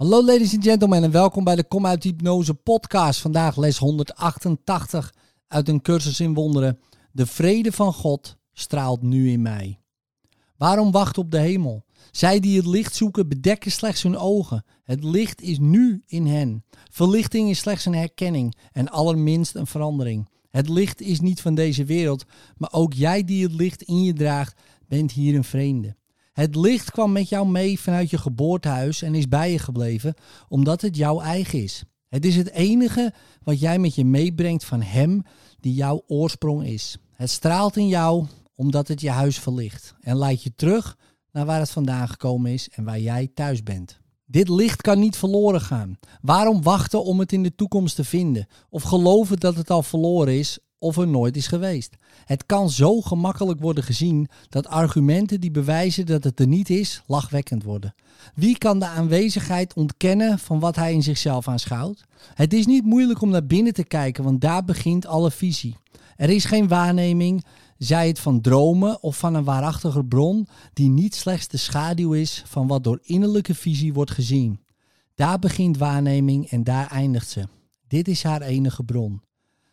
Hallo ladies and gentlemen en welkom bij de Kom uit Hypnose podcast. Vandaag les 188 uit een cursus in wonderen. De vrede van God straalt nu in mij. Waarom wacht op de hemel? Zij die het licht zoeken bedekken slechts hun ogen. Het licht is nu in hen. Verlichting is slechts een herkenning en allerminst een verandering. Het licht is niet van deze wereld, maar ook jij die het licht in je draagt, bent hier een vreemde. Het licht kwam met jou mee vanuit je geboortehuis en is bij je gebleven, omdat het jouw eigen is. Het is het enige wat jij met je meebrengt van Hem die jouw oorsprong is. Het straalt in jou omdat het je huis verlicht en leidt je terug naar waar het vandaan gekomen is en waar jij thuis bent. Dit licht kan niet verloren gaan. Waarom wachten om het in de toekomst te vinden? Of geloven dat het al verloren is of er nooit is geweest? Het kan zo gemakkelijk worden gezien dat argumenten die bewijzen dat het er niet is, lachwekkend worden. Wie kan de aanwezigheid ontkennen van wat hij in zichzelf aanschouwt? Het is niet moeilijk om naar binnen te kijken, want daar begint alle visie. Er is geen waarneming, zij het van dromen of van een waarachtige bron, die niet slechts de schaduw is van wat door innerlijke visie wordt gezien. Daar begint waarneming en daar eindigt ze. Dit is haar enige bron.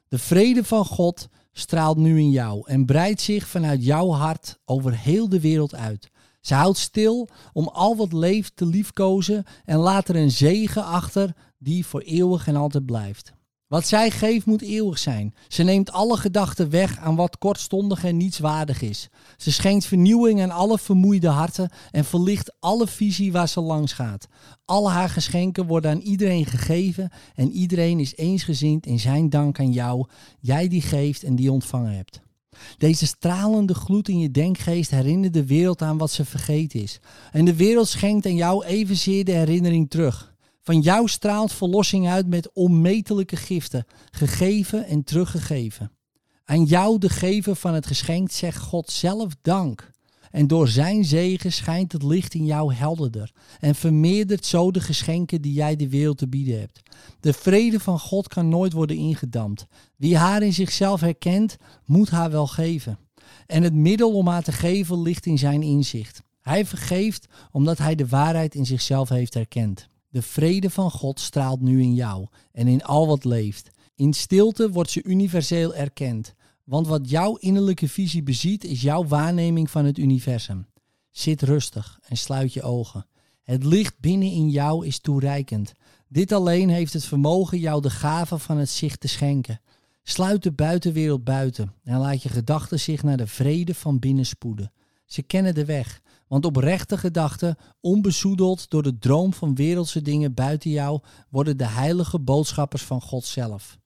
De vrede van God straalt nu in jou en breidt zich vanuit jouw hart over heel de wereld uit. Ze houdt stil om al wat leeft te liefkozen en laat er een zegen achter die voor eeuwig en altijd blijft. Wat zij geeft moet eeuwig zijn. Ze neemt alle gedachten weg aan wat kortstondig en nietswaardig is. Ze schenkt vernieuwing aan alle vermoeide harten en verlicht alle visie waar ze langs gaat. Al haar geschenken worden aan iedereen gegeven en iedereen is eensgezind in zijn dank aan jou, jij die geeft en die ontvangen hebt. Deze stralende gloed in je denkgeest herinnert de wereld aan wat ze vergeten is. En de wereld schenkt aan jou evenzeer de herinnering terug. Van jou straalt verlossing uit met onmetelijke giften, gegeven en teruggegeven. Aan jou, de gever van het geschenk, zegt God zelf dank. En door zijn zegen schijnt het licht in jou helderder en vermeerdert zo de geschenken die jij de wereld te bieden hebt. De vrede van God kan nooit worden ingedampt. Wie haar in zichzelf herkent, moet haar wel geven. En het middel om haar te geven ligt in zijn inzicht. Hij vergeeft omdat hij de waarheid in zichzelf heeft herkend. De vrede van God straalt nu in jou en in al wat leeft. In stilte wordt ze universeel erkend. Want wat jouw innerlijke visie beziet, is jouw waarneming van het universum. Zit rustig en sluit je ogen. Het licht binnen in jou is toereikend. Dit alleen heeft het vermogen jou de gave van het zicht te schenken. Sluit de buitenwereld buiten en laat je gedachten zich naar de vrede van binnen spoeden. Ze kennen de weg, want oprechte gedachten, onbezoedeld door de droom van wereldse dingen buiten jou, worden de heilige boodschappers van God zelf.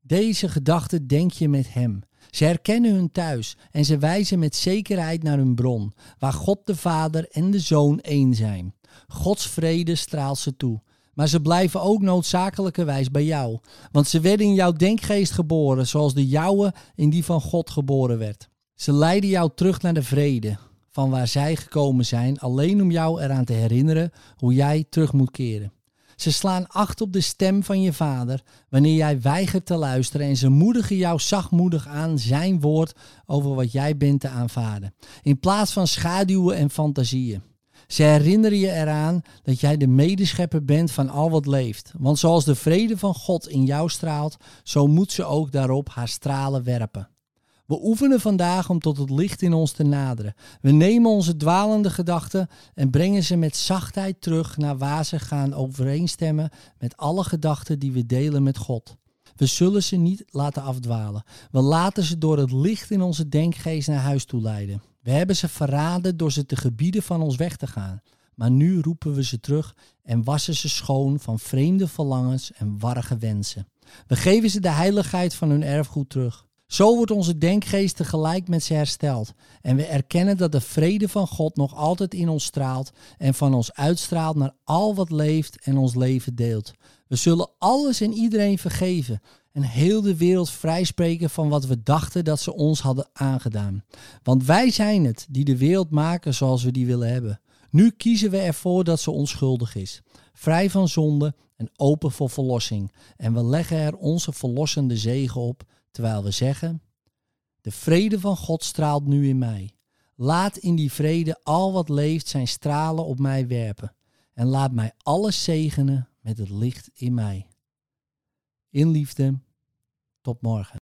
Deze gedachten denk je met Hem. Ze herkennen hun thuis en ze wijzen met zekerheid naar hun bron, waar God de Vader en de Zoon één zijn. Gods vrede straalt ze toe. Maar ze blijven ook noodzakelijkerwijs bij jou, want ze werden in jouw denkgeest geboren, zoals de jouwe in die van God geboren werd. Ze leiden jou terug naar de vrede, van waar zij gekomen zijn, alleen om jou eraan te herinneren hoe jij terug moet keren. Ze slaan acht op de stem van je vader wanneer jij weigert te luisteren en ze moedigen jou zachtmoedig aan zijn woord over wat jij bent te aanvaarden, in plaats van schaduwen en fantasieën. Ze herinneren je eraan dat jij de medeschepper bent van al wat leeft. Want zoals de vrede van God in jou straalt, zo moet ze ook daarop haar stralen werpen. We oefenen vandaag om tot het licht in ons te naderen. We nemen onze dwalende gedachten en brengen ze met zachtheid terug naar waar ze gaan overeenstemmen met alle gedachten die we delen met God. We zullen ze niet laten afdwalen. We laten ze door het licht in onze denkgeest naar huis toe leiden. We hebben ze verraden door ze te gebieden van ons weg te gaan. Maar nu roepen we ze terug en wassen ze schoon van vreemde verlangens en warrige wensen. We geven ze de heiligheid van hun erfgoed terug. Zo wordt onze denkgeest tegelijk met ze hersteld. En we erkennen dat de vrede van God nog altijd in ons straalt en van ons uitstraalt naar al wat leeft en ons leven deelt. We zullen alles en iedereen vergeven en heel de wereld vrijspreken van wat we dachten dat ze ons hadden aangedaan. Want wij zijn het die de wereld maken zoals we die willen hebben. Nu kiezen we ervoor dat ze onschuldig is, vrij van zonde en open voor verlossing. En we leggen er onze verlossende zegen op Terwijl we zeggen, de vrede van God straalt nu in mij. Laat in die vrede al wat leeft zijn stralen op mij werpen. en laat mij alles zegenen met het licht in mij. In liefde, tot morgen.